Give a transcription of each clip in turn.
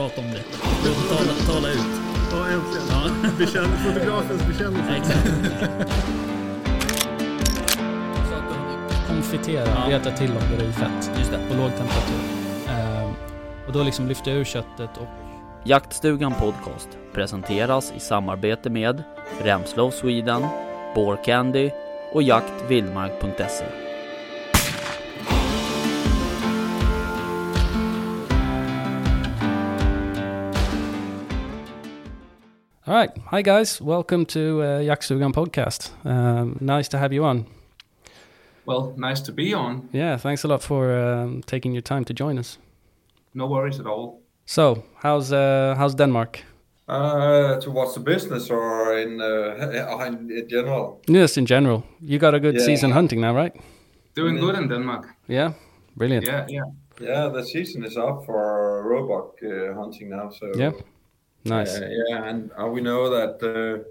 prata om det. Tala, tala ut. Ja, äntligen. Ja. Bekänn, fotografens bekännelse. Exakt. konfitera, Ja. reta till dem det i fett Just det. på låg temperatur. Ehm, och då liksom lyfter jag ur köttet och Jaktstugan Podcast presenteras i samarbete med Remslow Sweden, Candy och jaktvildmark.se. All right. Hi, guys. Welcome to uh, Jaktstugan podcast. Um, nice to have you on. Well, nice to be on. Yeah, thanks a lot for um, taking your time to join us. No worries at all. So, how's uh, how's Denmark? Uh, towards the business or in, uh, in in general? Yes, in general. You got a good Yeah. season hunting now, right? Doing Mm. good in Denmark. Yeah. Brilliant. Yeah, yeah. Yeah, the season is up for roebuck uh, hunting now. So Yeah. Nice. Uh, yeah, and uh, we know that uh,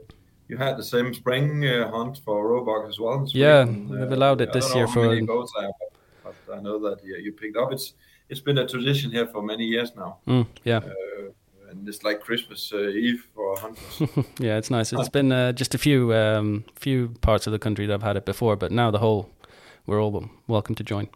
you had the same spring uh, hunt for roebuck as well. Yeah, we've allowed it I this don't know year how for- many goes there, but, but I know that yeah, you picked up. It's it's been a tradition here for many years now, Mm, yeah. uh, and it's like Christmas uh, Eve for hunters. yeah, it's nice. It's been uh, just a few um, few parts of the country that have had it before, but now the whole we're all welcome to join.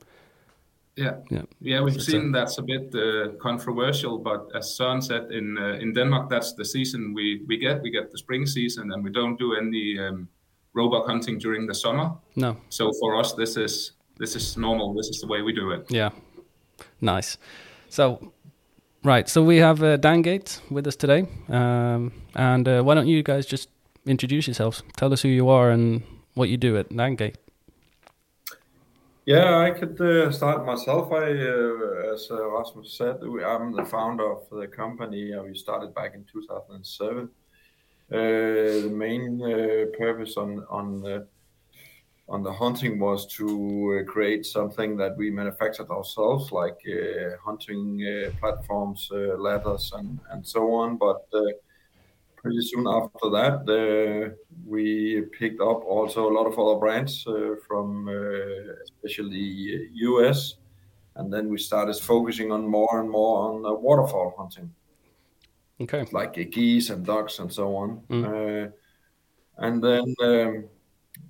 Yeah, Yeah. yeah. We've it's seen that's a bit uh, controversial, but as Søren said, in uh, in Denmark, that's the season we, we get. We get the spring season, and we don't do any um, roebuck hunting during the summer. No. So for us, this is this is normal. This is the way we do it. Yeah. Nice. So, right. So we have uh, Dan Gates with us today, um, and uh, why don't you guys just introduce yourselves? Tell us who you are and what you do at Dangate. Yeah, I could uh, start myself. I, uh, as uh, Rasmus said, I'm the founder of the company. We started back in 2007. Uh, the main uh, purpose on on uh, on the hunting was to create something that we manufactured ourselves, like hunting platforms, ladders, and and so on. But pretty soon after that, uh, we picked up also a lot of other brands uh, from uh, especially US, and then we started focusing on more and more on uh, waterfowl hunting, Okay. like geese and ducks and so on. Mm. Uh, and then, um,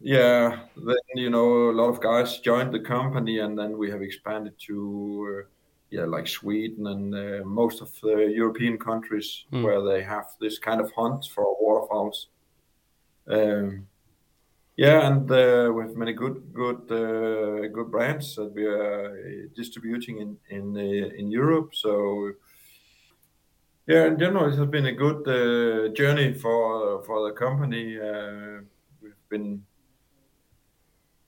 yeah, then you know a lot of guys joined the company, and then we have expanded to. Yeah, like Sweden and uh, most of the European countries Mm. where they have this kind of hunt for waterfowls. Um, yeah, and uh, we have many good, good, uh, good brands that we are uh, distributing in in uh, in Europe. So, yeah, in general, it has been a good uh, journey for for the company. Uh, we've been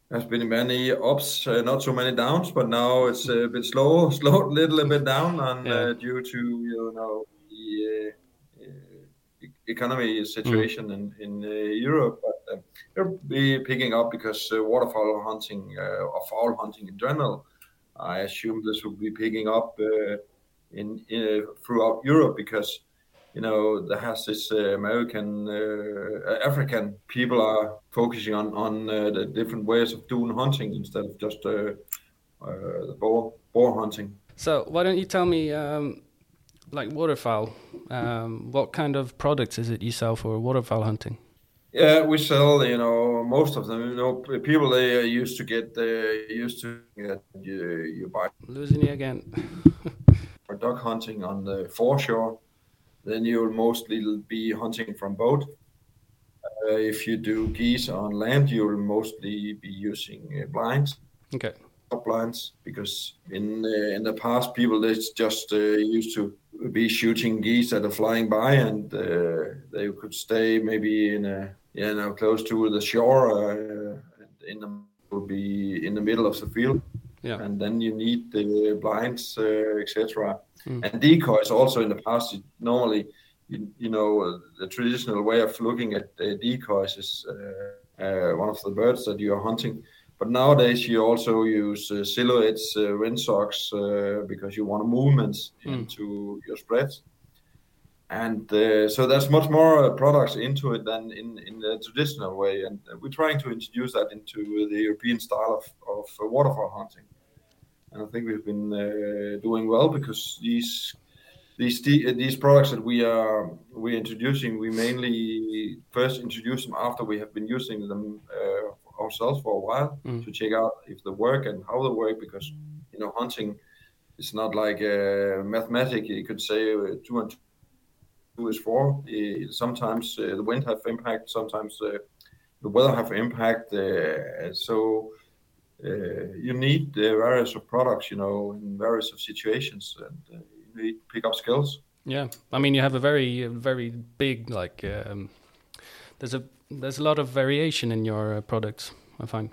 there's been many ups, uh, not so many downs, but now it's a bit slow, slowed a little bit down, and Yeah. uh, due to you know the uh, uh, economy situation in in uh, Europe, but uh, it'll be picking up because uh, waterfowl hunting uh, or fowl hunting in general, I assume this will be picking up uh, in, in throughout Europe because you know, there has this uh, American, uh, African people are focusing on on uh, the different ways of doing hunting instead of just uh, uh, the boar boar hunting. So why don't you tell me, um, like waterfowl, um, what kind of products is it you sell for waterfowl hunting? Yeah, we sell. You know, most of them. You know, people they are used to get uh, used to get you, you buy Losing you again. for duck hunting on the foreshore, then you'll mostly be hunting from boat. Uh, if you do geese on land, you'll mostly be using uh, blinds. okay. top blinds because in uh, in the past people they just uh, used to be shooting geese that are flying by and uh, they could stay maybe in a you know close to the shore uh, and in the would be in the middle of the field Yeah. and then you need the blinds uh, etc Mm. and decoys also in the past you, normally you, you know uh, the traditional way of looking at uh, decoys is uh, uh, one of the birds that you are hunting but nowadays you also use uh, silhouettes, uh, windsocks, uh, because you want movements Mm. into your spreads. And uh, so there's much more uh, products into it than in, in the traditional way. And we're trying to introduce that into the European style of, of waterfowl hunting. And I think we've been uh, doing well because these these these products that we are we introducing, we mainly first introduce them after we have been using them uh, ourselves for a while Mm. to check out if they work and how they work because you know hunting is not like uh, mathematics. You could say uh, two and two is four. Uh, sometimes uh, the wind have impact. Sometimes uh, the weather have impact. Uh, so uh, you need uh, various of products, you know, in various of situations, and uh, you need to pick up skills. Yeah, I mean, you have a very, uh, very big like. Um, there's a there's a lot of variation in your uh, products. I find.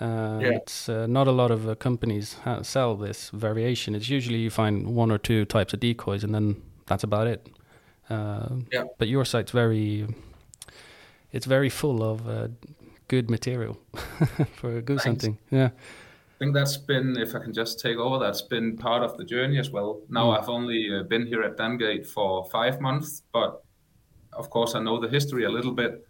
Uh, Yeah. It's uh, not a lot of uh, companies ha- sell this variation. It's usually you find one or two types of decoys, and then that's about it. Uh, Yeah. But your site's very, it's very full of uh, good material for goose Thanks. hunting. Yeah. I think that's been, if I can just take over, that's been part of the journey as well. Now Mm. I've only uh, been here at Dangate for five months, but of course I know the history a little bit,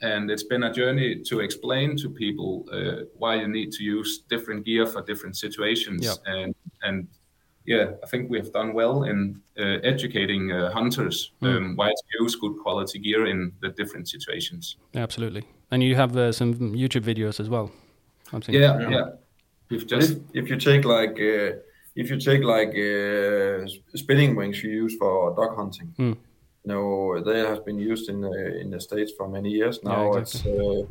and it's been a journey to explain to people uh, why you need to use different gear for different situations, Yep. and and yeah, I think we have done well in uh, educating uh, hunters Mm. um, why to use good quality gear in the different situations. Absolutely. And you have uh, some YouTube videos as well. I'm seeing. Yeah, Yeah. yeah. We've If, just if you take like uh, if you take like uh, spinning wings you use for duck hunting, Mm. you know they have been used in the, in the states for many years now. Yeah, It's uh,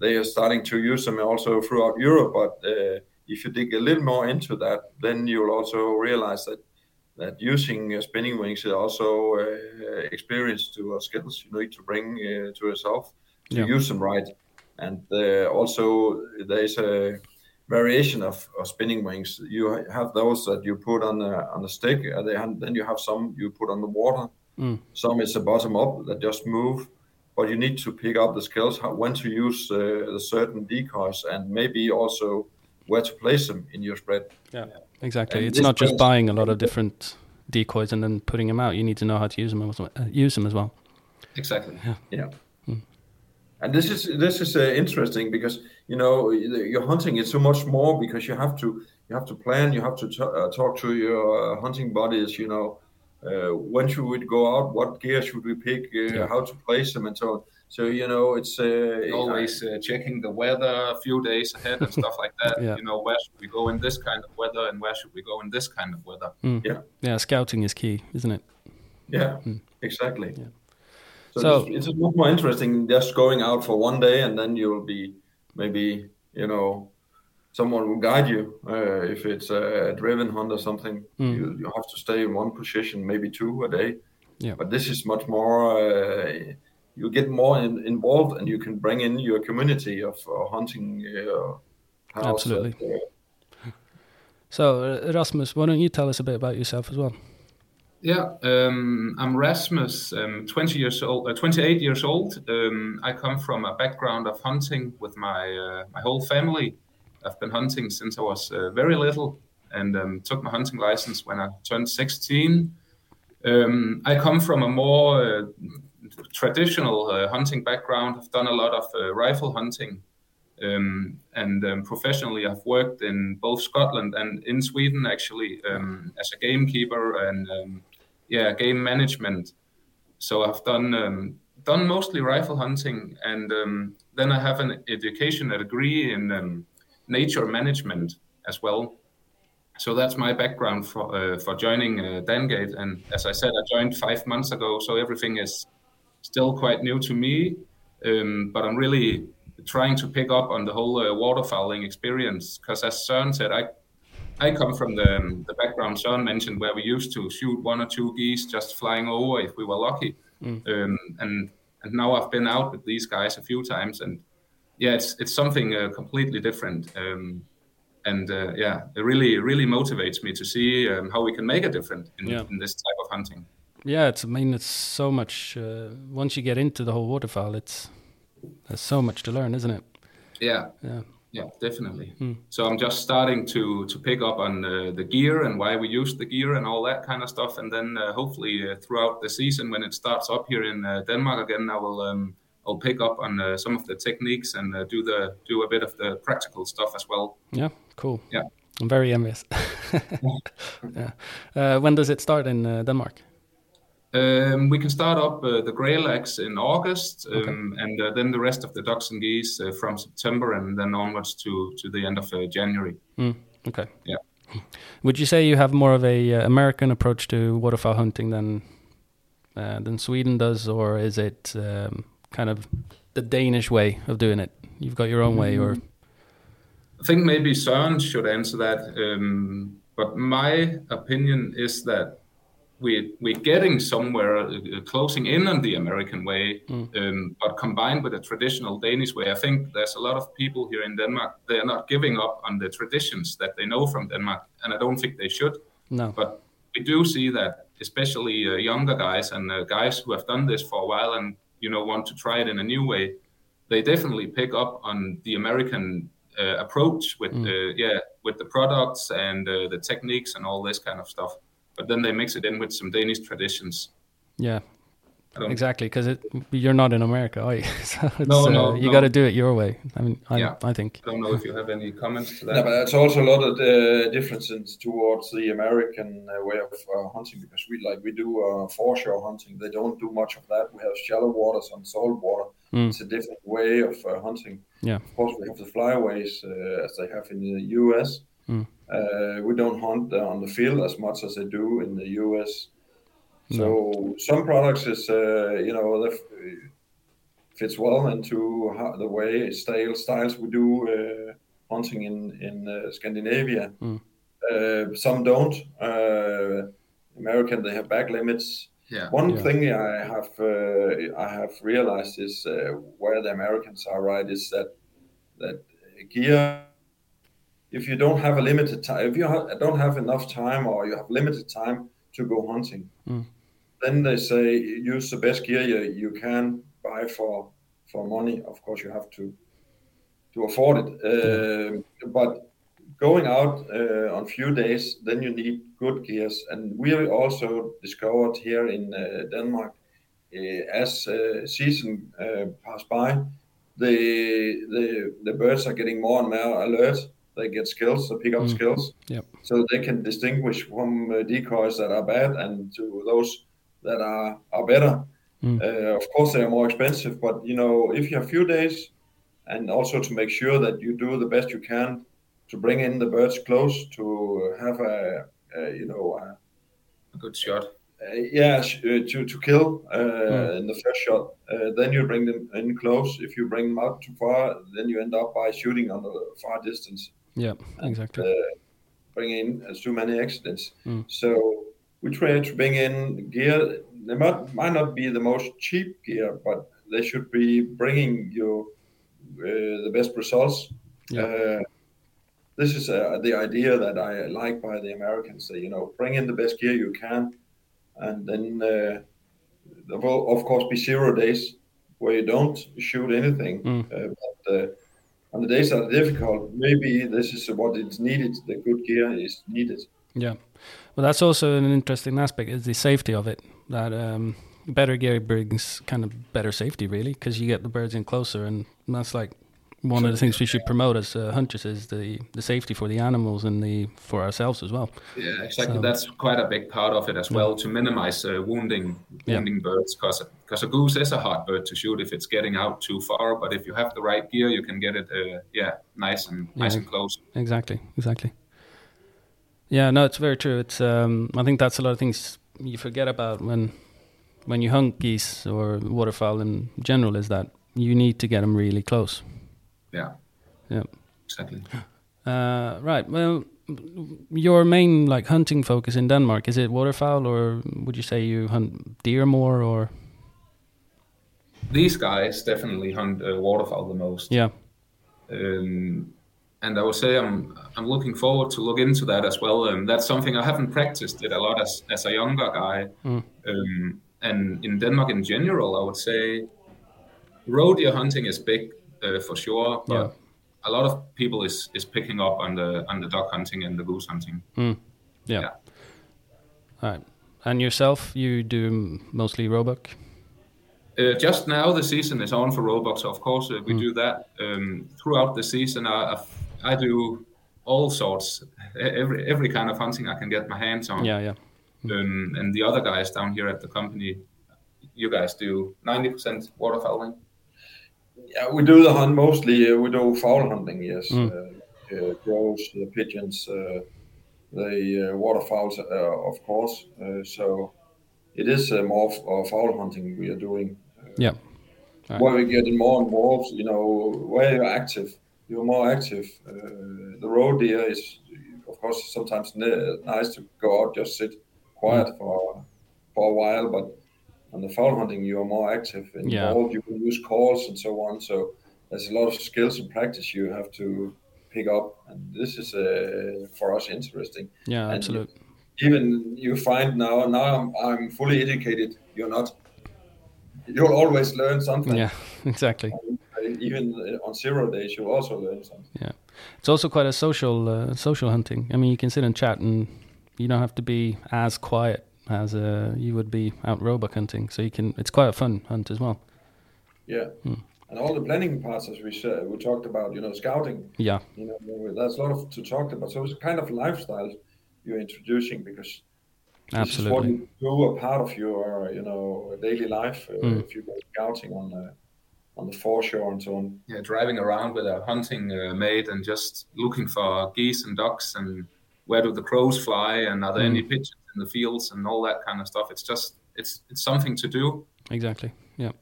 they are starting to use them also throughout Europe, but uh, if you dig a little more into that, then you'll also realize that that using uh, spinning wings is also uh, experience to uh, skills you need to bring uh, to yourself to Yeah. use them right. And uh, also there's a variation of, of spinning wings. You have those that you put on a, on a stick, and then you have some you put on the water. Mm. Some is a bottom up that just move, but you need to pick up the skills how when to use uh, the certain decoys and maybe also where to place them in your spread. Yeah, exactly. And it's not just buying a lot of different decoys and then putting them out. You need to know how to use them as well. Uh, use them as well. exactly. Yeah. Yeah. And this is this is uh, interesting because you know your hunting is so much more because you have to you have to plan, you have to t- uh, talk to your uh, hunting buddies. You know, uh, when should we go out? What gear should we pick? Uh, Yeah. How to place them and so on. So you know, it's uh, always uh, checking the weather a few days ahead and stuff like that. Yeah. You know, where should we go in this kind of weather and where should we go in this kind of weather? Yeah, yeah. scouting is key, isn't it? Yeah, exactly. Yeah. So, So- it's, it's much more interesting just going out for one day and then you'll be maybe you know someone will guide you uh, if it's a driven hunt or something. Mm. You you have to stay in one position, maybe two a day. Yeah. But this is much more. You get more in, involved and you can bring in your community of uh, hunting. Uh, pals Absolutely. that, uh, So, uh, Rasmus, why don't you tell us a bit about yourself as well? Yeah, um, I'm Rasmus, um, 20 years old, uh, 28 years old. Um, I come from a background of hunting with my uh, my whole family. I've been hunting since I was uh, very little, and um, took my hunting license when I turned 16. Um, I come from a more uh, traditional uh, hunting background. I've done a lot of uh, rifle hunting, um, and um, professionally, I've worked in both Scotland and in Sweden actually um, as a gamekeeper and um, yeah, game management. So I've done um, done mostly rifle hunting, and um, then I have an education, a degree in nature management as well. So that's my background for uh, for joining uh, Dangate. And as I said, I joined five months ago, so everything is still quite new to me. Um, but I'm really trying to pick up on the whole uh, waterfowling experience because, as Søren said, I I come from the, um, the background Sean mentioned where we used to shoot one or two geese just flying over if we were lucky. Um, and and now I've been out with these guys a few times, and yeah, it's it's something uh, completely different. Um, and uh, yeah, it really really motivates me to see um, how we can make a difference in, Yeah. in this type of hunting. Yeah, it's. I mean, it's so much. Uh, once you get into the whole waterfowl, it's there's so much to learn, isn't it? Yeah, Yeah. yeah, definitely. So I'm just starting to to pick up on uh, the gear and why we use the gear and all that kind of stuff, and then uh, hopefully uh, throughout the season when it starts up here in uh, Denmark again, I will um, I'll pick up on uh, some of the techniques and uh, do the do a bit of the practical stuff as well. Yeah. Cool. Yeah. I'm very envious. yeah. Uh, when does it start in uh, Denmark? Um, we can start up uh, the grey legs in August, um, Okay. and uh, then the rest of the ducks and geese uh, from September and then onwards to, to the end of uh, January. Mm, okay. Yeah. Would you say you have more of a uh, American approach to waterfowl hunting than uh, than Sweden does, or is it um, kind of the Danish way of doing it? You've got your own way, or I think maybe Søren should answer that, um, but my opinion is that we we're getting somewhere uh, uh, closing in on the American way, um, but combined with a traditional Danish way. I think there's a lot of people here in Denmark they are not giving up on the traditions that they know from Denmark, and I don't think they should. no? But we do see that, especially uh, younger guys and uh, guys who have done this for a while and you know want to try it in a new way, they definitely pick up on the American uh, approach with uh, yeah with the products and uh, the techniques and all this kind of stuff. But then they mix it in with some Danish traditions. Yeah, exactly. Because you're not in America, are you? so it's, No, uh, no, you no. got to do it your way. I mean, I, Yeah. I think. I don't know if you have any comments to that. Yeah, but there's also a lot of uh, differences towards the American uh, way of uh, hunting because we like we do uh, foreshore hunting. They don't do much of that. We have shallow waters and salt water. Mm. It's a different way of uh, hunting. Yeah. Of course, we have the flyways uh, as they have in the U.S. Mm. Uh, we don't hunt uh, on the field as much as they do in the U.S. So some products is uh, you know the, fits well into how, the way style styles we do uh, hunting in in uh, Scandinavia. Mm. Uh, some don't. Uh, American they have bag limits. Yeah. One Yeah. thing I have uh, I have realized is uh, where the Americans are right is that that gear. If you don't have a limited time, if you ha- don't have enough time or you have limited time to go hunting, Mm. then they say use the best gear you, you can buy for for money. Of course, you have to to afford it. Uh, But going out uh, on few days, then you need good gears. And we also discovered here in uh, Denmark, uh, as uh, season uh, pass by, the, the the birds are getting more and more alert. They get skills, they pick up skills, Yep. so they can distinguish from uh, decoys that are bad and to those that are are better. Mm. Uh, of course, they are more expensive, but you know, if you have few days, and also to make sure that you do the best you can to bring in the birds close to have a, a you know a, A good shot. uh, yeah, sh- uh, to to kill uh, Mm. in the first shot. Uh, then you bring them in close. If you bring them out too far, then you end up by shooting on a far distance, Yeah, exactly. uh, bring in uh, too many accidents. Mm. So we try to bring in gear. They might, might not be the most cheap gear, but they should be bringing you uh, the best results. Yeah. Uh, this is uh, the idea that I like by the Americans. They, you know, bring in the best gear you can, and then uh, there will of course be zero days where you don't shoot anything. Mm. Uh, but uh, on the days are difficult, maybe this is what is needed. The good gear is needed. Yeah. Well, that's also an interesting aspect is the safety of it. That um, better gear brings kind of better safety, really, because you get the birds in closer, and that's like one of the things we should promote as uh, hunters is the the safety for the animals and the for ourselves as well. Yeah, exactly. So- That's quite a big part of it as well to minimize uh, wounding Yeah. wounding birds because because a goose is a hard bird to shoot if it's getting out too far. But if you have the right gear, you can get it uh, yeah nice and nice and close. Exactly, exactly. Yeah, no, it's very true. It's um, I think that's a lot of things you forget about when when you hunt geese or waterfowl in general is that you need to get them really close. Yeah, Yeah. exactly. Uh, right. Well, your main like hunting focus in Denmark is it waterfowl, or would you say you hunt deer more, or These guys definitely hunt uh, waterfowl the most. yeah, um, and I would say I'm I'm looking forward to look into that as well. Um, that's something I haven't practiced it a lot as as a younger guy. Mm. Um, and in Denmark in general, I would say roe deer hunting is big uh, for sure, but Yeah. a lot of people is is picking up on the on the duck hunting and the goose hunting. yeah. Yeah. All right. And yourself, you do mostly roebuck. Uh, just now, the season is on for roebucks. Of course, uh, we do that um, throughout the season. I, I, I do all sorts, every every kind of hunting I can get my hands on. Yeah, yeah. Um, and the other guys down here at the company, you guys do ninety percent waterfowling. Yeah, we do the hunt mostly. Uh, we do fowl hunting, yes. Mm. Uh, uh, crows, uh, pigeons, uh, the uh, waterfowls, uh, of course. Uh, so it is uh, more f- uh, fowl hunting we are doing. Yeah. Right. Where we're getting more involved, you know, where you're active, you're more active. Uh, the roe deer is, of course, sometimes ne- nice to go out, just sit quiet Mm. for for a while, but on the fowl hunting, you are more active and Yeah. involved. You can use calls and so on. So there's a lot of skills and practice you have to pick up, and this is uh, for us interesting. Yeah, And absolutely. Even you find now, now I'm, I'm fully educated. You're not. You'll always learn something. Yeah, exactly. Even on zero days, you also learn something. Yeah, it's also quite a social uh, social hunting. I mean, you can sit and chat, and you don't have to be as quiet as uh, you would be out roebuck hunting. So you can. It's quite a fun hunt as well. Yeah. And all the planning parts, as we said, we talked about, you know, scouting. Yeah, You know, there's a lot of to talk about. So it's a kind of lifestyle you're introducing because this is what absolutely. you do a part of your, you know, daily life. Uh, Mm. If you go scouting on the on the foreshore and so on. Yeah, driving around with a hunting uh, mate and just looking for geese and ducks and where do the crows fly and are there any pigeons in the fields and all that kind of stuff. It's just it's it's something to do. Exactly. Yeah.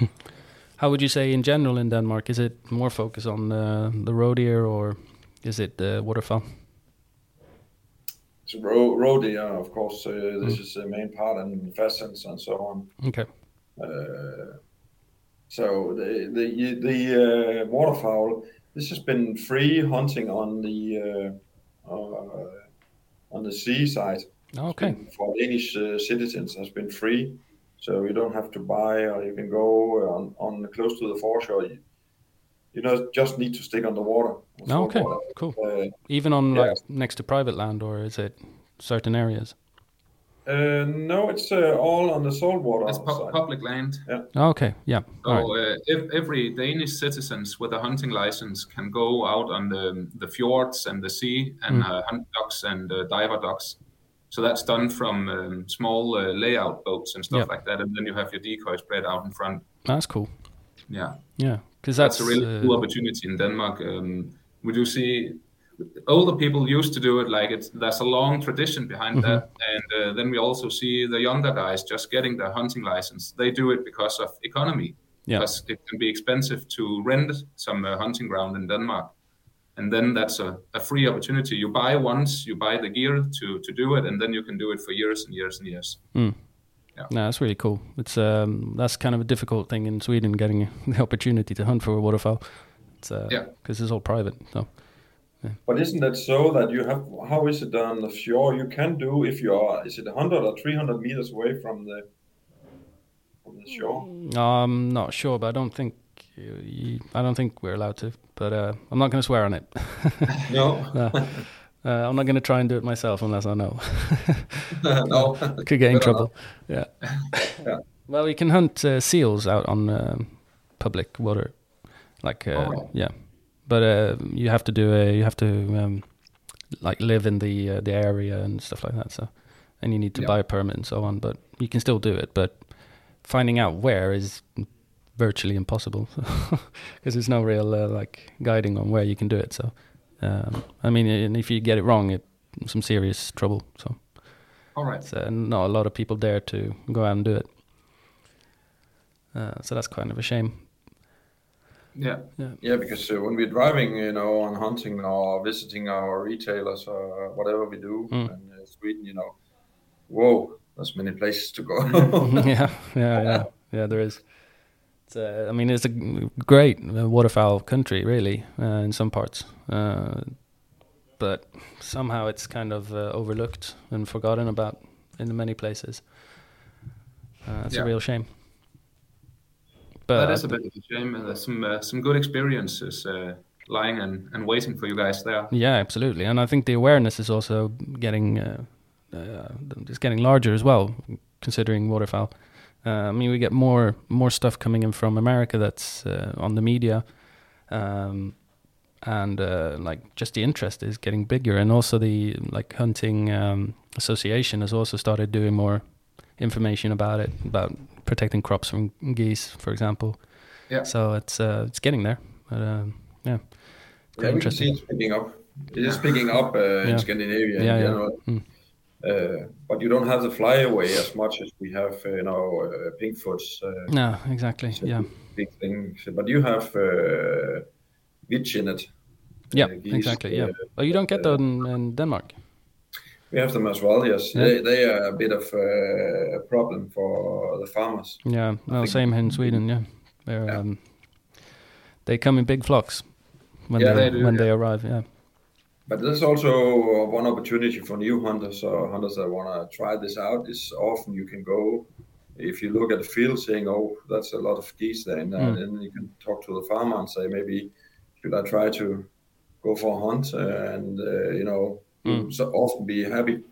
How would you say in general in Denmark? Is it more focus on uh, the roe deer or is it the waterfowl? It's roe, roe deer, of course, uh, this is the main part, and pheasants and so on. Okay. Uh, so the the the uh, waterfowl. This has been free hunting on the uh, uh, on the seaside. Okay. For Danish uh, citizens, has been free, so you don't have to buy, or you can go on, on close to the foreshore. You, you know, just need to stick on the water. on salt Okay. water. Cool. Uh, Even on yeah. like next to private land, or is it certain areas? uh, no, it's uh, all on the saltwater It's pu- public land. Yeah. Okay. Yeah. So All right. uh, if every Danish citizens with a hunting license can go out on the the fjords and the sea and Mm. uh, hunt ducks and uh, diver ducks. So that's done from um, small uh, layout boats and stuff Yep. like that, and then you have your decoy spread out in front. That's cool. Yeah, Yeah, because that's, that's, a really uh, cool opportunity in Denmark. Um, we do see older people used to do it like it's there's a long tradition behind Mm-hmm. that, and uh, then we also see the younger guys just getting their hunting license. They do it because of economy. Yeah. because it can be expensive to rent some uh, hunting ground in Denmark. And then that's a, a free opportunity. You buy once, you buy the gear to, to do it, and then you can do it for years and years and years. No, that's really cool. It's um, that's kind of a difficult thing in Sweden, getting the opportunity to hunt for a waterfowl. It's uh, Yeah. because it's all private. So But isn't that so that you have? How is it on the shore? You can do if you are. Is it 100 or 300 meters away from the from the shore? I'm not sure, but I don't think you, you- I don't think we're allowed to. But uh, I'm not going to swear on it. No, uh, I'm not going to try and do it myself unless I know. no. Could get in trouble. Yeah. Yeah. Well, you can hunt uh, seals out on um public water, like uh, Oh. yeah, but uh, you have to do a you have to um, like live in the uh, the area and stuff like that. So, and you need to Yeah. buy a permit and so on. But you can still do it. But finding out where is virtually impossible because there's no real uh, like guiding on where you can do it. So, um, I mean, and if you get it wrong, it some serious trouble. So. All right. So not a lot of people dare to go out and do it. Uh, so that's kind of a shame. Yeah. Yeah, because uh, when we're driving, you know, on hunting or visiting our retailers or whatever we do Mm. in uh, Sweden, you know, whoa, there's many places to go. yeah, yeah, yeah, yeah. There is. Uh, I mean, it's a great uh, waterfowl country, really, uh, in some parts, uh, but somehow it's kind of uh, overlooked and forgotten about in many places. Uh, it's Yeah. a real shame. But that is a bit of a shame. and There's some uh, some good experiences uh, lying and, and waiting for you guys there. Yeah, absolutely, and I think the awareness is also getting uh, uh, it's getting larger as well, considering waterfowl. Uh, I mean, we get more more stuff coming in from America that's uh, on the media, um, and uh, like just the interest is getting bigger, and also the like hunting um, association has also started doing more information about it, about protecting crops from geese, for example. Yeah. So it's uh, it's getting there, but um, yeah, quite Yeah, we can see interesting. it's picking up. It is picking up uh, Yeah. in Scandinavia Yeah, in yeah. general. Mm. Uh, but you don't have the flyway as much as we have, uh, you know, uh, pinkfoots, uh, No, exactly. Yeah, big things. But you have uh, Vitch in it. yeah, geese, exactly. Yeah. Oh, you don't get that in, in Denmark. We have them as well. Yes, Yeah. they, they are a bit of uh, a problem for the farmers. Yeah, well, same here in Sweden. Yeah, Yeah. Um, they come in big flocks when Yeah, they, they do, when they arrive. Yeah, But there's also one opportunity for new hunters or hunters that want to try this out. Is often you can go if you look at the field, saying, "Oh, that's a lot of geese there," and Mm. then you can talk to the farmer and say, "Maybe should I try to go for a hunt?" Uh, and uh, you know, Mm. so often be happy.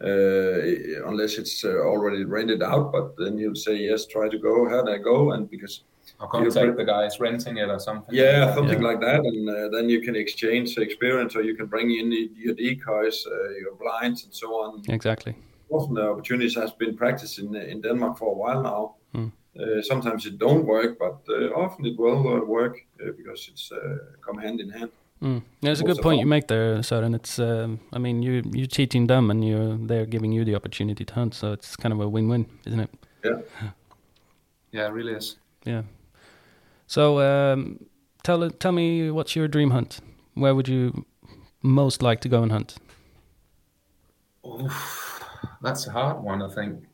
Uh, unless it's uh, already rented out, but then you'll say yes, try to go, how do I go? And because Or contact the guys renting it or something. yeah, something Yeah. like that, and uh, then you can exchange experience, or you can bring in your decoys, uh, your blinds, and so on. exactly. Often the opportunities has been practiced in in Denmark for a while now. Hmm. Uh, sometimes it don't work, but uh, often it will uh, work uh, because it's uh, come hand in hand. Mm. Yeah, it's a good point you make there, Søren. It's, um, I mean, you you're teaching them, and you're they're giving you the opportunity to hunt, so it's kind of a win-win, isn't it? Yeah. Yeah, it really is. Yeah. So, um, tell tell me, what's your dream hunt? Where would you most like to go and hunt? Oof, that's a hard one, I think.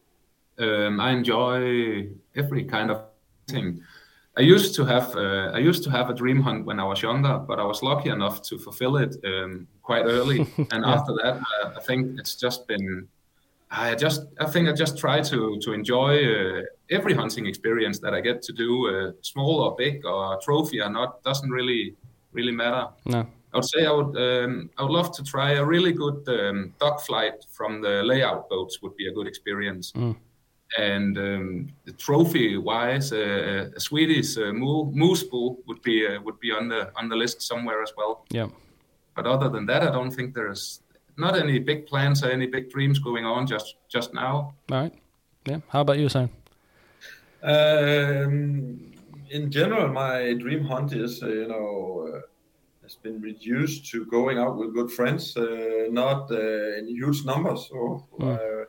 Um, I enjoy every kind of thing. I used to have uh, I used to have a dream hunt when I was younger, but I was lucky enough to fulfill it um, quite early. and after that, uh, I think it's just been. I just I think I just try to to enjoy uh, every hunting experience that I get to do, uh, small or big or trophy or not, doesn't really really matter. No. I would say I would um, I would love to try a really good um, duck flight from the layout boats would be a good experience. Mm. And um, trophy wise, uh, a Swedish uh, moose bull would be uh, would be on the on the list somewhere as well. Yeah. But other than that, I don't think there's not any big plans or any big dreams going on just just now. All right. Yeah. How about you, Sam? Um, in general, my dream hunt is, uh, you know, uh, has been reduced to going out with good friends, uh, not uh, in huge numbers or Mm. uh,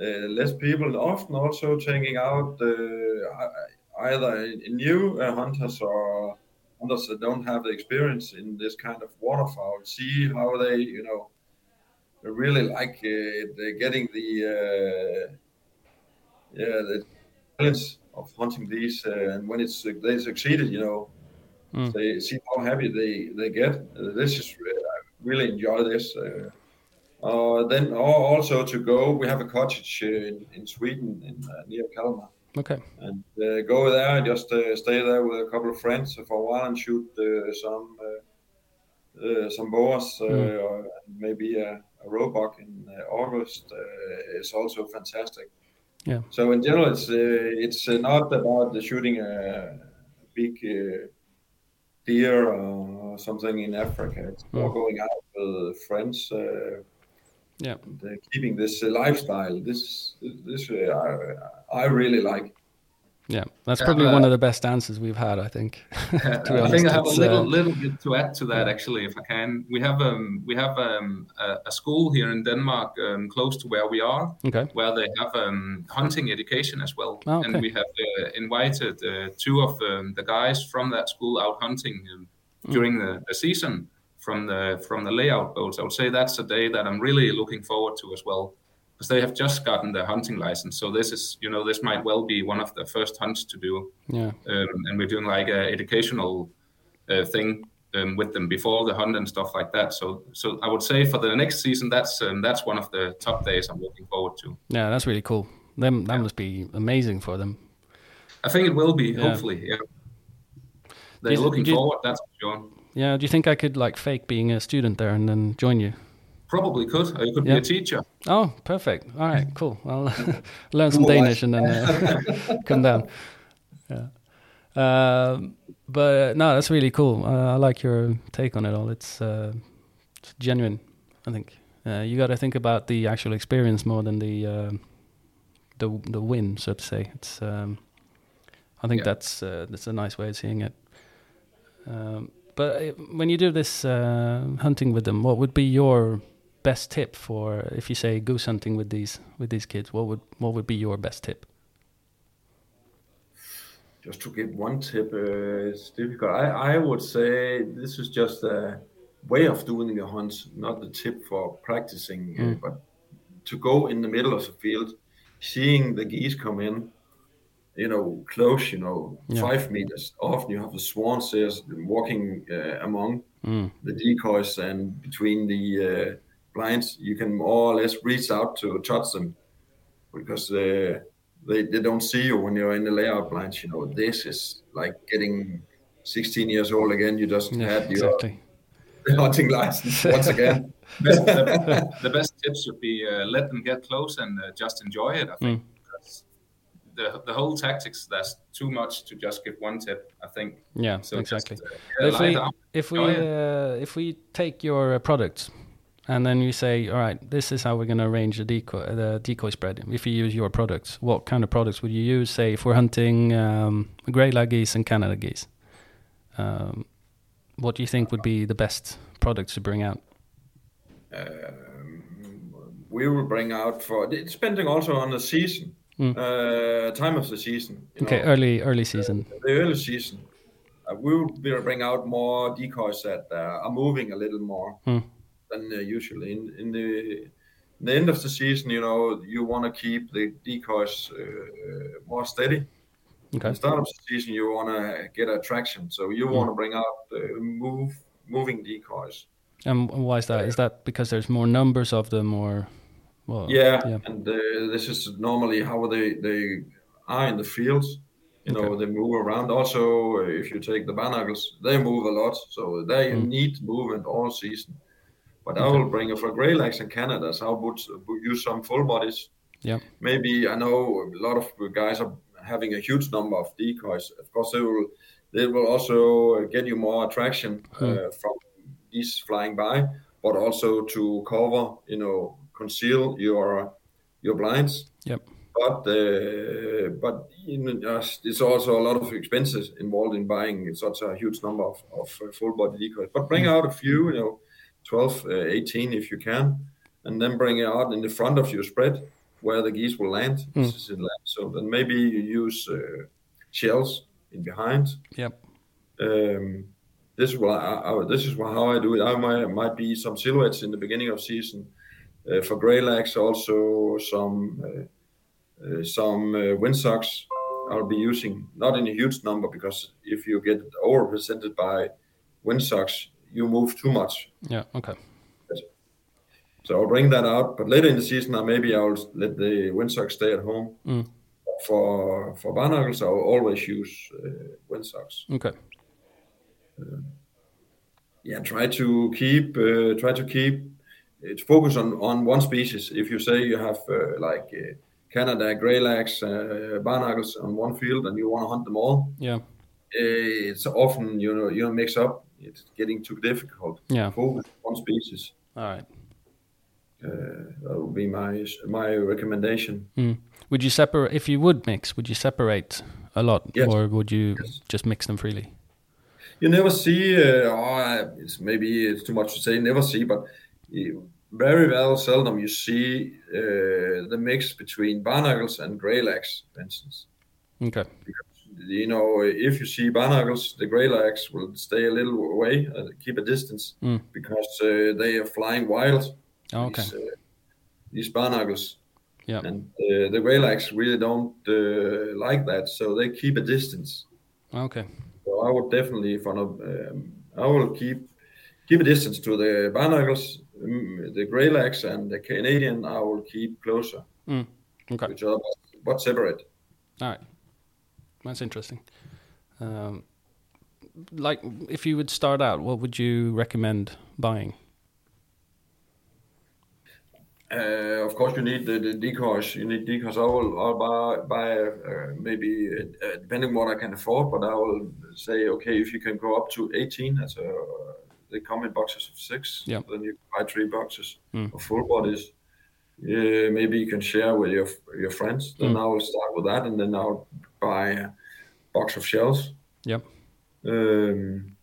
uh, less people. Often also taking out uh, either new uh, hunters or hunters that don't have the experience in this kind of waterfowl. See how they, you know, really like uh, getting the uh, yeah the challenge of hunting these, uh, and when it's they succeeded, you know, Mm. they see how happy they they get. Uh, this is I really enjoy this. Uh, uh, then al- also to go, we have a cottage in, in Sweden in uh, near Kalmar, Okay. and uh, go there, just uh, stay there with a couple of friends for a while and shoot uh, some uh, uh, some boars, uh, Mm. maybe a roebuck in uh, August uh, is also fantastic. Yeah. So in general, it's uh, it's uh, not about the shooting a big uh, deer or something in Africa. It's more Mm. going out with friends. Uh, Yeah. and, keeping this uh, lifestyle. This this I, I really like. Yeah. That's probably uh, one of the best answers we've had, I think. I think I have a little, uh, little bit to add to that actually, if I can. We have um, we have um, a, a school here in Denmark um, close to where we are, Okay. where they have um, hunting education as well. Oh, And we have uh, invited uh, two of um, the guys from that school out hunting um, Mm. during the, the season from the from the layout boats. I would say that's a day that I'm really looking forward to as well. Because they have just gotten their hunting license, so this is, you know, this might well be one of the first hunts to do Yeah. um, and we're doing like a educational uh, thing um, with them before the hunt and stuff like that. So, so I would say for the next season, that's um, that's one of the top days I'm looking forward to. Yeah. That's really cool. Them, that must be amazing for them. I think it will be, Yeah. hopefully. Yeah, they're you- looking you- forward. That's for sure. Yeah. Do you think I could like fake being a student there and then join you? Probably could. Or you could Yeah. be a teacher. Oh, perfect. All right, cool. I'll learn some Cool. Danish and then uh, come down. Yeah. Um, but uh, no, that's really cool. Uh, I like your take on it all. It's, uh, it's genuine. I think uh, you got to think about the actual experience more than the uh, the the win, so to say. It's um, I think Yeah. that's uh, that's a nice way of seeing it. Um, but when you do this uh, hunting with them, what would be your best tip for if you say goose hunting with these with these kids? What would what would be your best tip? Just to give one tip, uh, it's difficult. I, I would say this is just a way of doing the hunt, not the tip for practicing, uh, Mm. but to go in the middle of the field, seeing the geese come in, you know, close, you know, Yeah. five meters. Often you have the swans there walking uh, among Mm. the decoys and between the uh, blinds. You can more or less reach out to touch them because uh, they, they don't see you when you're in the layout blinds. You know, this is like getting 16 years old again. You just Yeah, had your exactly. hunting license once again. the, the best tip should be uh, let them get close and uh, just enjoy it. I think Mm. because the the whole tactics that's too much to just give one tip. I think Yeah, so. exactly. Just, uh, yeah, if we down. if we uh, if we take your uh, products and then you say, all right, this is how we're going to arrange the decoy the decoy spread. If you use your products, what kind of products would you use? Say, if we're hunting um, grey lag geese and Canada geese, um, what do you think would be the best products to bring out? Um, we will bring out for it's depending also on the season, Mm. uh, time of the season. Okay, know. early early season. the early season, uh, we will bring out more decoys that uh, are moving a little more Hmm. Than uh, usually. In, in the in the end of the season, you know, you want to keep the decoys uh, more steady. At Okay. the start of the season, you want to get attraction, so you Hmm. want to bring out uh, move moving decoys. And why is that? Is that because there's more numbers of them, or well? Yeah, Yeah. and uh, this is normally how they they are in the fields. You know, Okay. they move around. Also, uh, if you take the barnacles, they move a lot, so they Mm. need movement all season. But I will bring it for grey lags and Canada. So I would would use some full bodies. Yeah. Maybe I know a lot of guys are having a huge number of decoys. Of course, they will they will also get you more attraction uh, Hmm. from these flying by, but also to cover, you know, conceal your your blinds. Yep. But uh, but you know, uh, it's also a lot of expenses involved in buying such a huge number of, of uh, full body decoys. But bring out a few, you know, 12, uh, 18 if you can, and then bring it out in the front of your spread where the geese will land. Mm. This is in land. So then maybe you use uh, shells in behind. Yep. Um, this is what I, I, this is how I do it. I might, might be some silhouettes in the beginning of season uh, for gray lags. Also some uh, uh, some uh, windsocks. I'll be using not in a huge number because if you get overrepresented by windsocks, you move too much. Yeah. Okay. So I'll bring that out. But later in the season, I maybe I'll let the windsocks stay at home. Mm. For for barnacles, I'll always use uh, windsocks. Okay. yeah try to keep uh, try to keep it focus on on one species if you say you have uh, like uh, canada gray uh, barnacles on one field and you want to hunt them all Yeah. uh, it's often you know you know mix up it's getting too difficult Yeah. focus on one species All right. uh, that would be my my recommendation Mm. Would you separate if you would mix? Would you separate a lot, Yes. or would you Yes. just mix them freely? you never see uh, oh, it's maybe it's too much to say never see but very well seldom you see uh, the mix between barnacles and gray lags for instance Okay. You know if you see barnacles the gray lags will stay a little away uh, keep a distance Mm. because uh, they are flying wild Oh, okay. these, uh, these barnacles Yeah. and uh, the gray lags really don't uh, like that so they keep a distance Okay. So I would definitely follow. Um, I will keep keep a distance to the barnacles, um, the grey lags, and the Canadian. I will keep closer Mm. Okay. Which are but separate. All right. That's interesting. Um, like, if you would start out, what would you recommend buying? Uh, of course, you need the, the decoys. You need decoys. I will, I'll buy, buy uh, maybe uh, depending on what I can afford, but I will say, okay, if you can go up to 18, as a, they come in boxes of six. Yeah. Then you buy three boxes Mm. of full bodies. Maybe you can share with your your friends. Then Mm. I will start with that, and then I'll buy a box of shells. Yep. Um,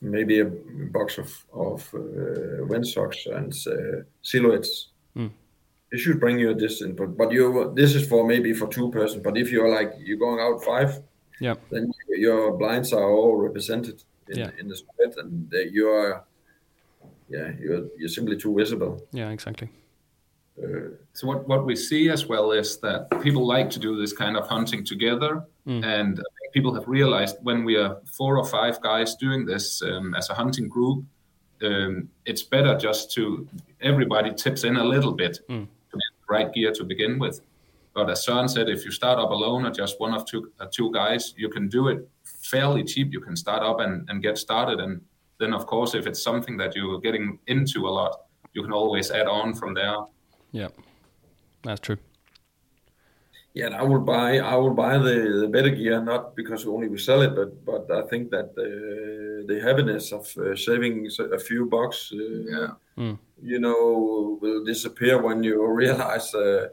maybe a box of of uh, windsocks and uh, silhouettes. Mm. It should bring you a distance, but but you this is for maybe for two person. But if you're like you're going out five, Yep. then your blinds are all represented in, Yeah. in the spread, and you're yeah you're you're simply too visible. Yeah, exactly. Uh, So what, what we see as well is that people like to do this kind of hunting together, Mm. and people have realized when we are four or five guys doing this um, as a hunting group, um, it's better just to everybody tips in a little bit Mm. to get the right gear to begin with. But as Søren said, if you start up alone or just one of two uh, two guys, you can do it fairly cheap. You can start up and, and get started, and then of course, if it's something that you're getting into a lot, you can always add on from there. Yeah, that's true. Yeah, and I will buy I will buy the, the better gear not because only we sell it, but but I think that the the happiness of uh, saving a few bucks, uh, Yeah. Mm. you know, will disappear when you realize uh,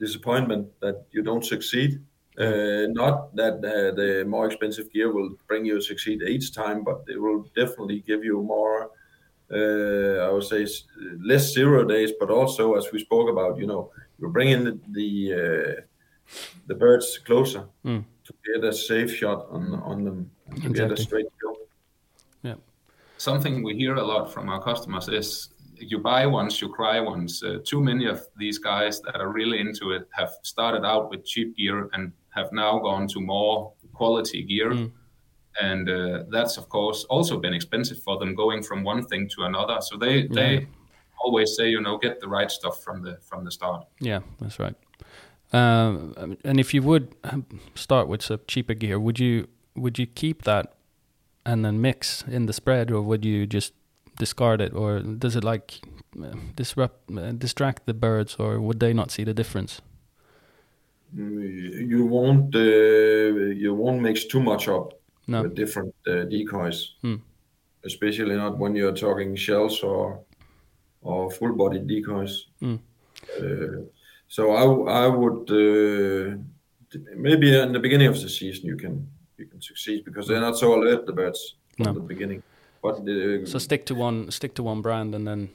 disappointment that you don't succeed. Uh, not that uh, the more expensive gear will bring you succeed each time, but it will definitely give you more. Uh, I would say less zero days, but also as we spoke about, you know, you're bringing the the, uh, the birds closer Mm. to get a safe shot on on them, to get a Exactly. straight kill. something we hear a lot from our customers is you buy once, you cry once. Uh, too many of these guys that are really into it have started out with cheap gear and have now gone to more quality gear. Mm. And uh, that's, of course, also been expensive for them going from one thing to another. So they, they always say, you know, get the right stuff from the from the start. Yeah, that's right. Um, and if you would um, start with some cheaper gear, would you would you keep that and then mix in the spread, or would you just discard it, or does it like disrupt uh, distract the birds, or would they not see the difference? Mm, You won't uh, you won't mix too much up No. with different uh, decoys, Hmm. especially not when you're talking shells or or full body decoys. Hmm. Uh, so I I would uh, maybe in the beginning of the season you can you can succeed because they're not so alert the birds No. the beginning. But uh, So stick to one stick to one brand and then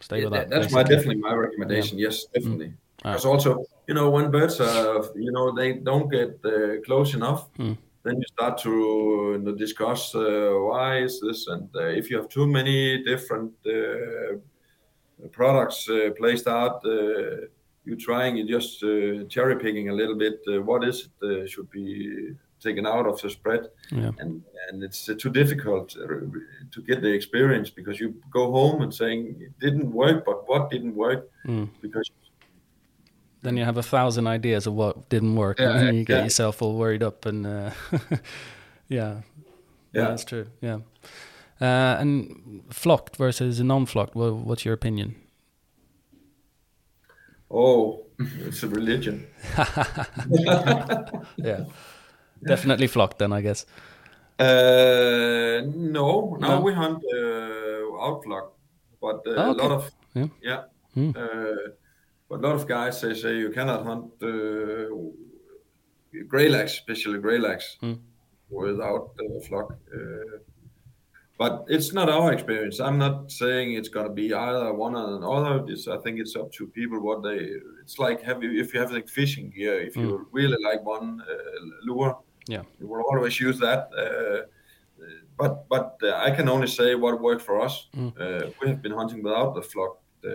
stay yeah, with that. that- that's my definitely my recommendation. Yes, definitely. Ah. Because also, you know, when birds are, you know, they don't get uh, close enough, Hmm. Then you start to you know, discuss uh, why is this, and uh, if you have too many different uh, products uh, placed out, uh, you trying, you just uh, cherry picking a little bit. Uh, what is it should be taken out of the spread? Yeah. and and it's uh, too difficult to get the experience because you go home and saying it didn't work, but what didn't work Mm. because Then you have a thousand ideas of what didn't work, Yeah, and then you get yeah. yourself all worried up. And uh, yeah, Yeah. that's true. Yeah, uh, and flocked versus non-flocked. Well, what's your opinion? oh, it's a religion. Yeah, definitely flocked. Then I guess. Uh, no, no, No? we hunt uh, outflock, but uh, Oh, a lot of Yeah. yeah. Hmm. Uh, but a lot of guys they say you cannot hunt uh, grey lags, especially grey lags, Hmm. without uh, flock. Uh, but it's not our experience. I'm not saying it's gonna be either one or another. It's, I think it's up to people what they. It's like have you, if you have like fishing gear, if you really like one uh, lure, Yeah. you will always use that. Uh, but but uh, I can only say what worked for us. Mm. Uh, we have been hunting without the flock uh,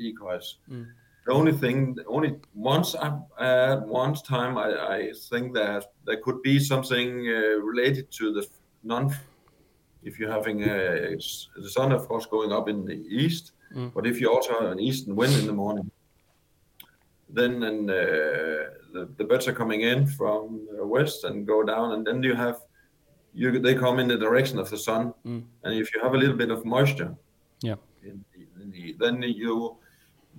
Mm. The only thing, only once I at one time I, I think that there could be something uh, related to the non. If you're having a, the sun, of course, going up in the east, Mm. but if you also have an eastern wind in the morning, then and, uh, the, the birds are coming in from uh, west and go down, and then you have you they come in the direction of the sun, Mm. and if you have a little bit of moisture, Yeah. in the, in the, then you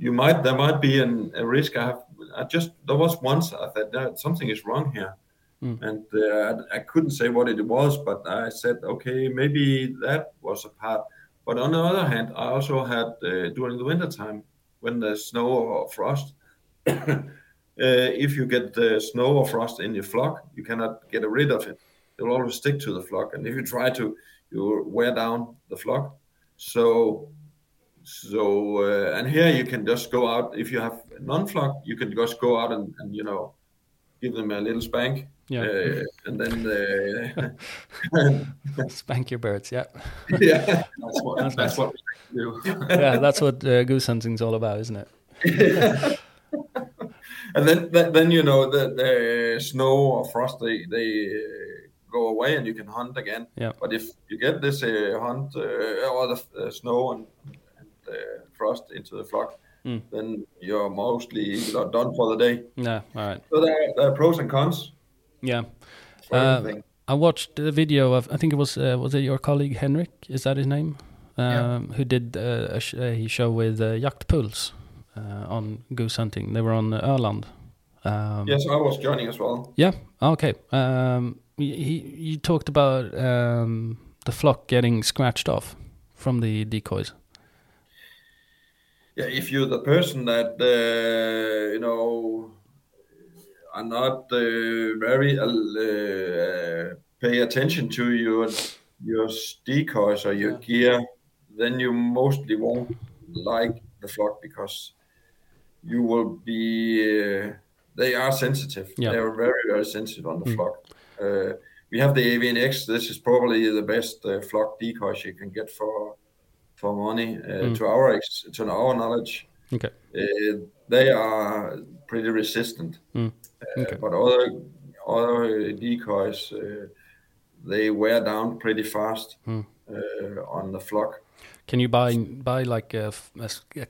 you might there might be an, a risk. I have I just there was once I thought that something is wrong here, and uh, I, I couldn't say what it was, but I said okay maybe that was a part. But on the other hand, I also had uh, during the winter time when there's snow or frost. uh, if you get the snow or frost in your flock, you cannot get rid of it. It will always stick to the flock, and if you try to, you wear down the flock. So, so uh, and here you can just go out. If you have non-flock, you can just go out and, and you know give them a little spank, Yeah. uh, and then uh, Spank your birds. Yeah. yeah, That's what, that's what we do. yeah, that's what uh, goose hunting's all about, isn't it? and then then, then you know the, the snow or frost they they uh, go away and you can hunt again. Yeah. But if you get this uh, hunt uh, or the uh, snow and, frost into the flock, Mm. then you're mostly not done for the day. Yeah. All right. So there, there are pros and cons Yeah. Uh. I watched the video of I think it was uh, was it your colleague Henrik? Is that his name? Um, Yeah. Who did uh, a, sh- a show with uh, Jaktpuls uh, on goose hunting? They were on Öland. Um, Yes, I was joining as well. Yeah. Okay. Um, he he you talked about um, the flock getting scratched off from the decoys. Yeah, if you're the person that uh, you know are not uh, very uh, pay attention to your your decoys or your gear, then you mostly won't like the flock because you will be. Uh, they are sensitive. Yeah. They are very very sensitive on the flock. Uh, we have the Avian-X. This is probably the best uh, flock decoys you can get for for money. Uh, To our ex- to our knowledge, Okay. uh, they are pretty resistant. Mm. Uh, Okay. but other other decoys, uh, they wear down pretty fast Mm. uh, on the flock. Can you buy buy like a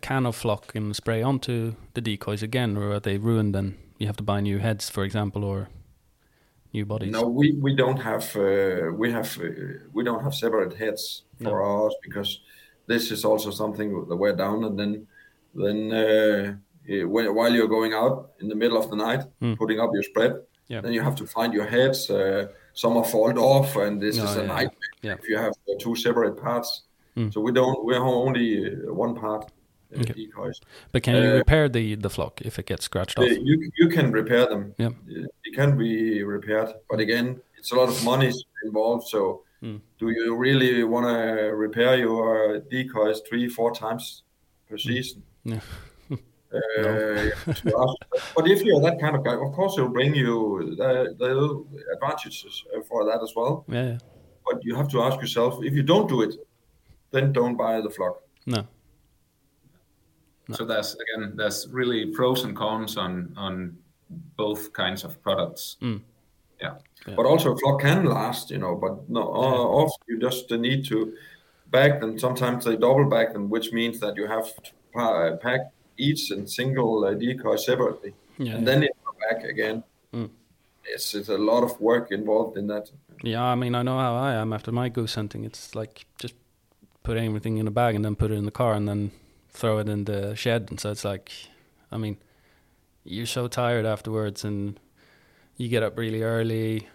can of flock and spray onto the decoys again, or are they ruined? Then you have to buy new heads, for example, or new bodies. No, we, we don't have uh, we have uh, we don't have separate heads for No. ours because this is also something that wear down and then then uh, while you're going out in the middle of the night Mm. putting up your spread, Yeah. then you have to find your heads. Uh, some are fall off, and this is a yeah, nightmare Yeah. if you have uh, two separate parts. Mm. So we don't we're only uh, one part uh, Okay. decoys. But can you Uh, repair the the flock if it gets scratched off? You you can repair them. Yeah. It can be repaired, but again, it's a lot of money involved. So, Mm. do you really want to repair your decoys three, four times per season? Mm. Yeah. Uh, you have to ask. but if you're that kind of guy, of course, it'll bring you the, the advantages uh, for that as well. Yeah, yeah. But you have to ask yourself: if you don't do it, then don't buy the flock. No. So there's again, there's really pros and cons on on both kinds of products. Mm. Yeah. Yeah. But also, a flock can last, you know. But no, uh, often you just need to bag them. Sometimes they double bag them, which means that you have to pack each and single uh, decoy separately, Yeah. and then it come back again. Mm. It's, it's a lot of work involved in that. Yeah, I mean, I know how I am after my goose hunting. It's like just put everything in a bag and then put it in the car and then throw it in the shed. And so it's like, I mean, you're so tired afterwards and you get up really early.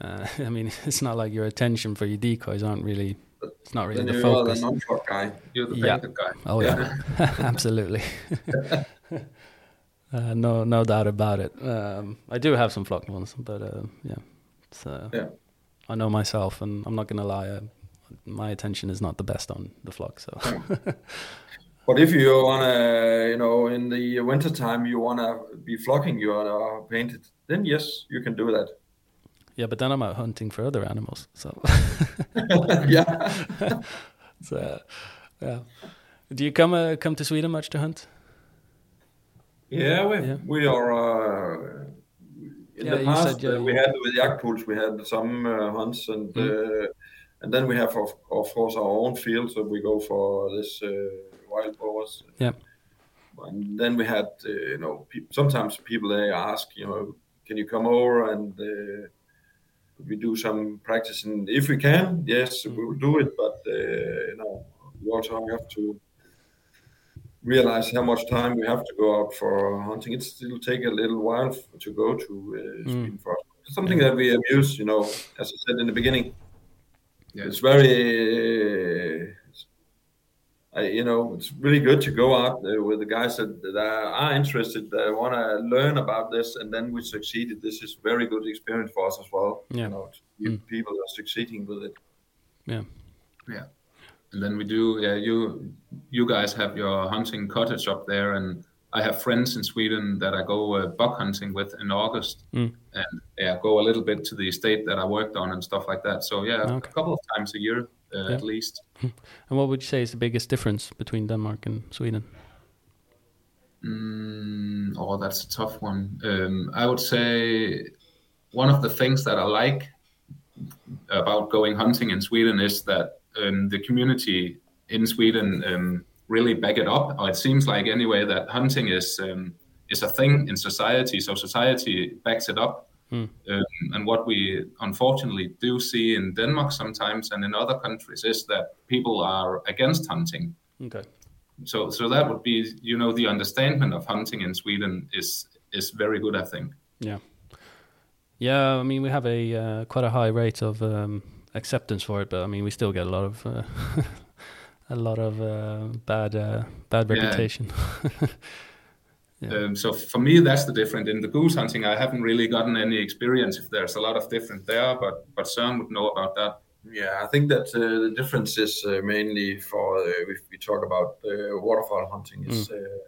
Uh, I mean, it's not like your attention for your decoys aren't really, it's not really Then the you are the focus. non-flock guy. You're the Yeah. guy. Oh yeah, absolutely. uh, no, no doubt about it. Um, I do have some flock ones, but uh, yeah, uh, Yeah. I know myself, and I'm not gonna lie. Uh, my attention is not the best on the flock, so But if you wanna, you know, in the winter time you wanna be flocking, you wanna paint it, then yes, you can do that. yeah. But then I'm out hunting for other animals, so, yeah. so yeah. Do you come uh, come to Sweden much to hunt? Yeah, we Yeah. we are. Uh, in Yeah, the past, said, yeah, uh, we had with Jaktpuls, we had some uh, hunts, and Mm. uh, and then we have of, of course our own field, so we go for this uh, wild boars. Yeah. And then we had, uh, you know, pe- sometimes people they ask, you know, can you come over and uh, we do some practice? And if we can, yes, Mm. we will do it. But uh, you know, we also have to realize how much time we have to go out for hunting. It still take a little while f- to go to uh, Sweden for us. It's something that we abuse, you know, as I said in the beginning. Yeah. It's very, uh, I, you know, it's really good to go out with the guys that, that are interested, that want to learn about this, and then we succeeded. This is very good experience for us as well. Yeah. You know, to see people are succeeding with it. Yeah. Yeah. And then we do. Yeah, you you guys have your hunting cottage up there, and I have friends in Sweden that I go uh, buck hunting with in August, Mm. and yeah, go a little bit to the estate that I worked on and stuff like that. So yeah, Okay. a couple of times a year uh, Yeah. at least. And what would you say is the biggest difference between Denmark and Sweden? Mm, oh, that's a tough one. Um, I would say one of the things that I like about going hunting in Sweden is that um, the community in Sweden um, really back it up. Or it seems like anyway that hunting is um, is a thing in society. So society backs it up. Um, and what we unfortunately do see in Denmark sometimes and in other countries is that people are against hunting Okay. so so that would be you know the understanding of hunting in Sweden is is very good I think Yeah. Yeah, I mean, we have a uh, quite a high rate of um, acceptance for it, but I mean, we still get a lot of uh, a lot of uh, bad uh, bad reputation. Yeah. um, so for me that's the difference in the goose hunting I haven't really gotten any experience if there's a lot of different there but but Søren would know about that Yeah, I think that uh, the difference is uh, mainly for uh, if we talk about uh, waterfowl hunting is uh,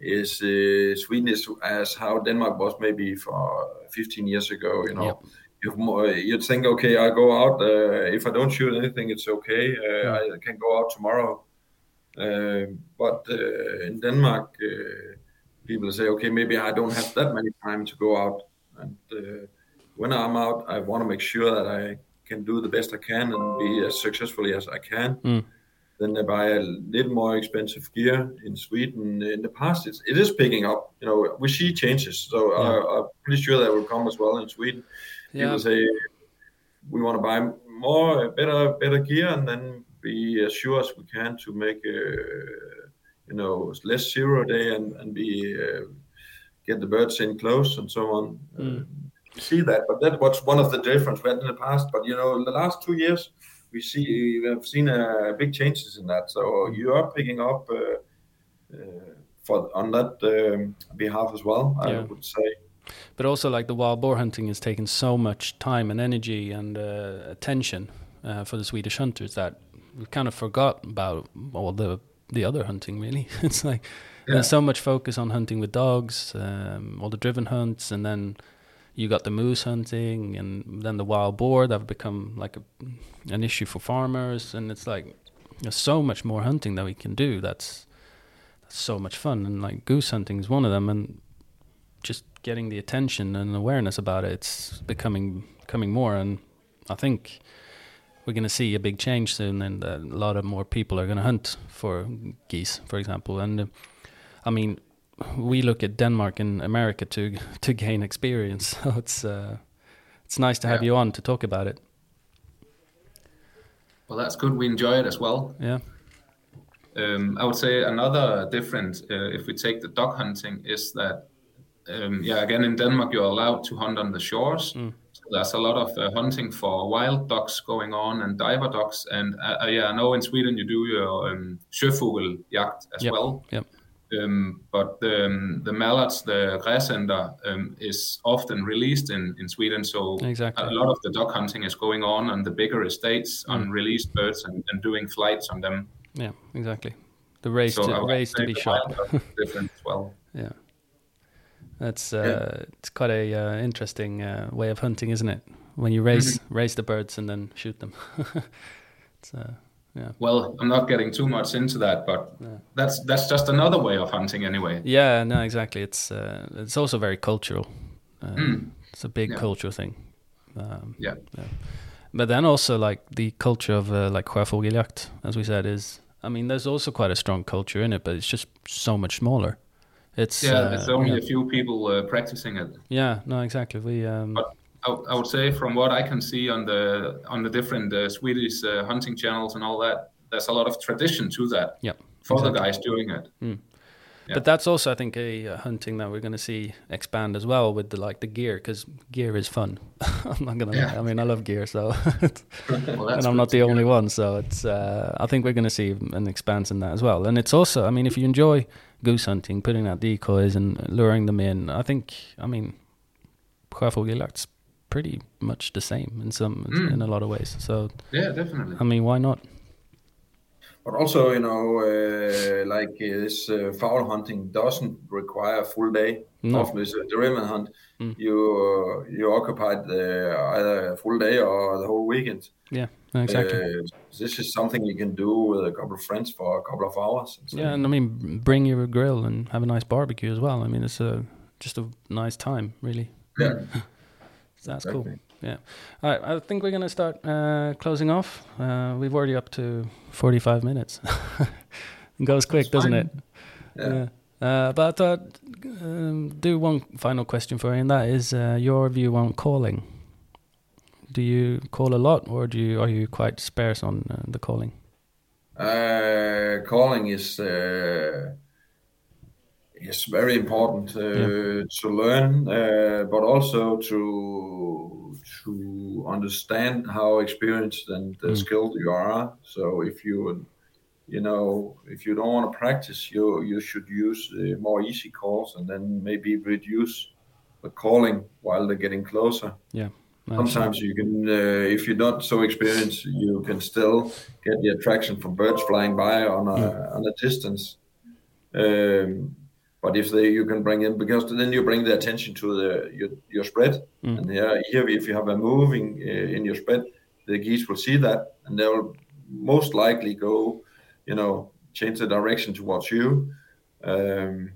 is uh, Sweden is as how Denmark was maybe for 15 years ago. You know, Yep. you more, you'd think, okay, I go out. Uh, if I don't shoot anything, it's okay. Uh, I can go out tomorrow. Uh, but uh, in Denmark, uh, people say, okay, maybe I don't have that many time to go out. And uh, when I'm out, I want to make sure that I can do the best I can and be as successfully as I can. Mm. Then I buy a little more expensive gear in Sweden. In the past, it's, it is picking up. You know, we see changes. So I, I'm pretty sure that will come as well in Sweden. Yeah. People say we want to buy more, better, better gear, and then be as sure as we can to make, uh, you know, less zero day and and be uh, get the birds in close and so on. Uh, see that, but that was one of the difference we had in the past. But you know, the last two years, we see we have seen uh, big changes in that. So you are picking up uh, uh, for on that um, behalf as well. I Yeah. would say. But also, like the wild boar hunting has taken so much time and energy and uh, attention uh, for the Swedish hunters that we kind of forgot about all the the other hunting. Really, it's like Yeah. there's so much focus on hunting with dogs, um, all the driven hunts, and then you got the moose hunting, and then the wild boar that have become like a, an issue for farmers. And it's like there's so much more hunting that we can do. That's that's so much fun, and like goose hunting is one of them, and just getting the attention and awareness about it, it's becoming becoming more. And I think we're going to see a big change soon, and a lot of more people are going to hunt for geese, for example. And uh, I mean, we look at Denmark and America to to gain experience. So it's uh, it's nice to have Yeah. you on to talk about it. well that's good we enjoy it as well Yeah, Um, I would say another difference, uh, if we take the duck hunting, is that, um, yeah, again in Denmark you're allowed to hunt on the shores. So there's a lot of uh, hunting for wild ducks going on and diver ducks, and uh, uh, yeah, I know in Sweden you do your um, as Yep. well. Yep. Um, but the, um, the mallards, the gräsänder, um, is often released in, in Sweden. So Exactly. a lot of the duck hunting is going on on the bigger estates on Mm. released birds and, and doing flights on them. yeah, exactly. The race So to race to be shot. wild duck is different as well. Yeah, that's uh, it's quite a uh, interesting uh, way of hunting, isn't it? When you race race the birds and then shoot them. it's, uh, yeah, Well, I'm not getting too much into that, but that's that's just another way of hunting anyway. yeah, no, exactly. It's uh, it's also very cultural. Um, Mm. It's a big Yeah. cultural thing. Um, Yeah. But then also like the culture of uh, like sjöfågeljakt, as we said, is I mean, there's also quite a strong culture in it, but it's just so much smaller. It's Yeah, uh, there's only yeah. a few people uh, practicing it. yeah, no, exactly. We um, But I, I would say, from what I can see on the on the different uh, Swedish uh, hunting channels and all that, there's a lot of tradition to that. yeah, for the guys doing it. Yeah. But that's also, I think, a uh, hunting that we're going to see expand as well with the like the gear because gear is fun. I'm not gonna. lie. Yeah. I mean, I love gear, so Well, and I'm not the only one. So it's. Uh, I think we're going to see an expanse in that as well. And it's also, I mean, if you enjoy goose hunting, putting out decoys and luring them in, I think, I mean, sjöfågeljakt's pretty much the same in some Mm. in a lot of ways. So Yeah, definitely. I mean, why not? But also, you know, uh, like uh, this uh, fowl hunting doesn't require a full day. No. Often it's a derivative hunt. Mm. You uh, you occupied uh, either a full day or the whole weekend. Yeah, exactly. Uh, this is something you can do with a couple of friends for a couple of hours. and so- Yeah, and I mean, bring your grill and have a nice barbecue as well. I mean, it's a just a nice time, really. yeah. So that's cool. Exactly. Yeah. All right, I think we're gonna start uh, closing off. Uh, we've already up to forty-five minutes. it goes quick, That's doesn't fine. it? Yeah. Uh, but I thought um, do one final question for you, and that is uh, your view on calling. Do you call a lot, or do you are you quite sparse on uh, the calling? Uh, calling is is very important uh, Yeah. to learn, uh, but also to to understand how experienced and uh, Mm. skilled you are. So if you you know if you don't want to practice, you you should use uh, more easy calls and then maybe reduce the calling while they're getting closer. Yeah. Sometimes you can, uh, if you're not so experienced, you can still get the attraction from birds flying by on a on a distance. Um, but if they, you can bring in because then you bring the attention to the your, your spread, Mm. and here, here if you have a moving uh, in your spread, the geese will see that, and they will most likely go, you know, change the direction towards you. Um,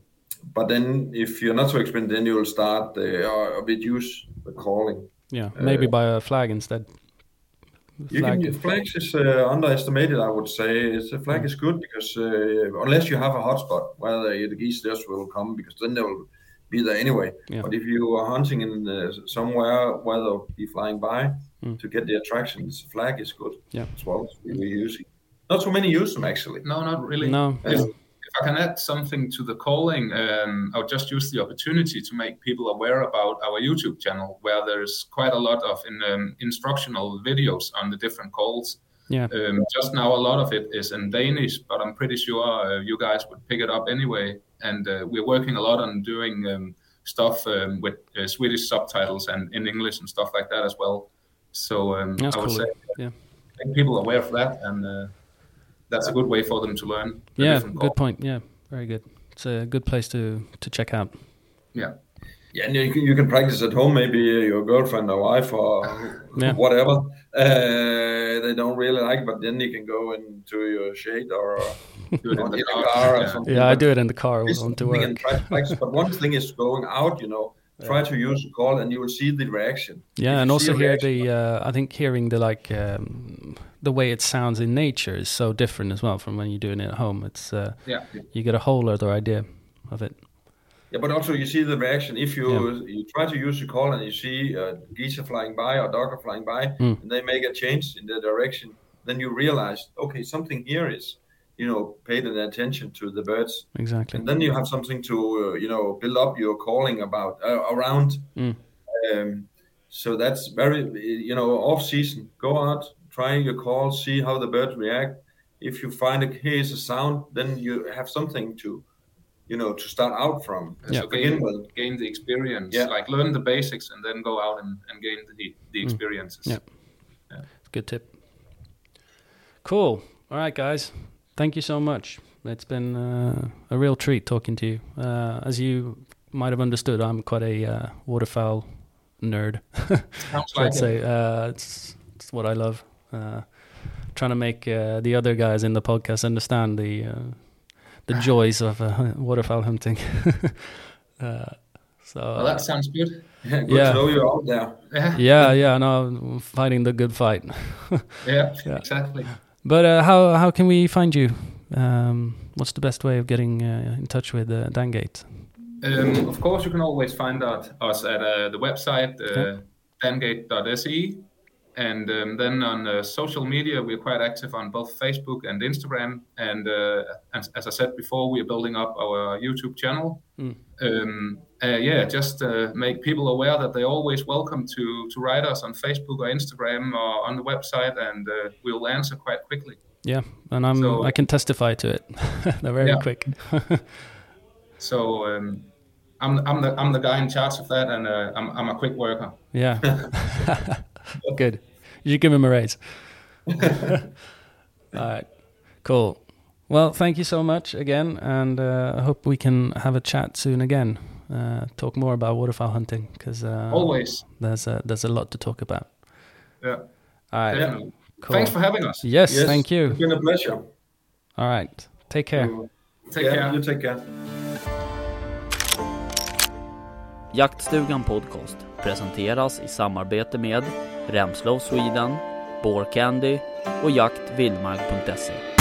but then if you're not so experienced, then you will start uh, or reduce the calling. yeah, maybe by a flag instead. You Flag. can, flags is uh, underestimated, I would say. It's, a flag is good because uh, unless you have a hotspot where the, the geese just will come, because then they will be there anyway. Yeah. But if you are hunting in uh, somewhere where they'll be flying by Mm. to get the attractions, flag is good Yeah. as well. We're using. Not so many use them actually. No, not really. No, If, yeah. I can add something to the calling, um, I'll just use the opportunity to make people aware about our YouTube channel, where there's quite a lot of in, um, instructional videos on the different calls. yeah, Um, just now, a lot of it is in Danish, but I'm pretty sure uh, you guys would pick it up anyway. And uh, we're working a lot on doing um, stuff um, with uh, Swedish subtitles and in English and stuff like that as well. So um, I would cool. say Yeah. make people aware of that, and uh, that's a good way for them to learn. yeah. Good point. Yeah, very good. It's a good place to to check out. Yeah. Yeah, and you can, you can practice at home. Maybe your girlfriend or wife or Yeah. whatever uh, they don't really like, but then you can go into your shade or Do it in in the the car. car or yeah. something. Yeah, I do it in the car on to work. and try to practice. But one thing is going out, you know, try to use the call and you will see the reaction. Yeah, If and also a hear reaction- the. Uh, I think hearing the like um, the way it sounds in nature is so different as well from when you're doing it at home. It's uh, Yeah. you get a whole other idea of it. Yeah, but also you see the reaction. If you you try to use the call and you see uh, geese flying by or dog are flying by, Mm. and they make a change in their direction, then you realize, okay, something here is, you know, paid an attention to the birds, Exactly. and then you have something to, uh, you know, build up your calling about uh, around. Mm. Um, so that's very, you know, off season. Go out, try your call, see how the birds react. If you find a here's a sound, then you have something to, you know, to start out from. Yeah. So gain, with. gain the experience, Yeah. like learn the basics, and then go out and, and gain the the experiences. Yeah. Good tip. Cool. All right, guys. Thank you so much. It's been uh, a real treat talking to you. Uh, as you might have understood, I'm quite a uh, waterfowl nerd. I'd say uh, it's, it's what I love. Uh, trying to make uh, the other guys in the podcast understand the uh, the joys of uh, waterfowl hunting. uh, so Well, that sounds good. Yeah, good Yeah. to know you're out there. Yeah. yeah, yeah, no, fighting the good fight. Yeah. Yeah. Exactly. But uh, how how can we find you? Um, what's the best way of getting uh, in touch with uh, Dangate? Um, of course, you can always find out us at uh, the website uh, Okay. dangate.se, and um, then on uh, social media, we're quite active on both Facebook and Instagram. And uh, as, as, I said before, we are building up our YouTube channel. Mm. Um, uh, yeah, just uh, make people aware that they're always welcome to to write us on Facebook or Instagram or on the website, and uh, we'll answer quite quickly. Yeah, and I'm so, I can testify to it. They're very quick. so um, I'm I'm the I'm the guy in charge of that, and uh, I'm I'm a quick worker. Yeah, good. You should give him a raise. All right, cool. Well, thank you so much again, and uh, I hope we can have a chat soon again. Uh, talk more about waterfowl hunting because uh, always there's a, there's a lot to talk about. Yeah. All right. Yeah. Cool. Thanks for having us. Yes, yes, thank you. It's been a pleasure. All right. Take care. Take yeah, care. You take care. Jaktstugan Podcast presenteras i samarbete med Remslow Sweden, Candy och jaktvildmark.se.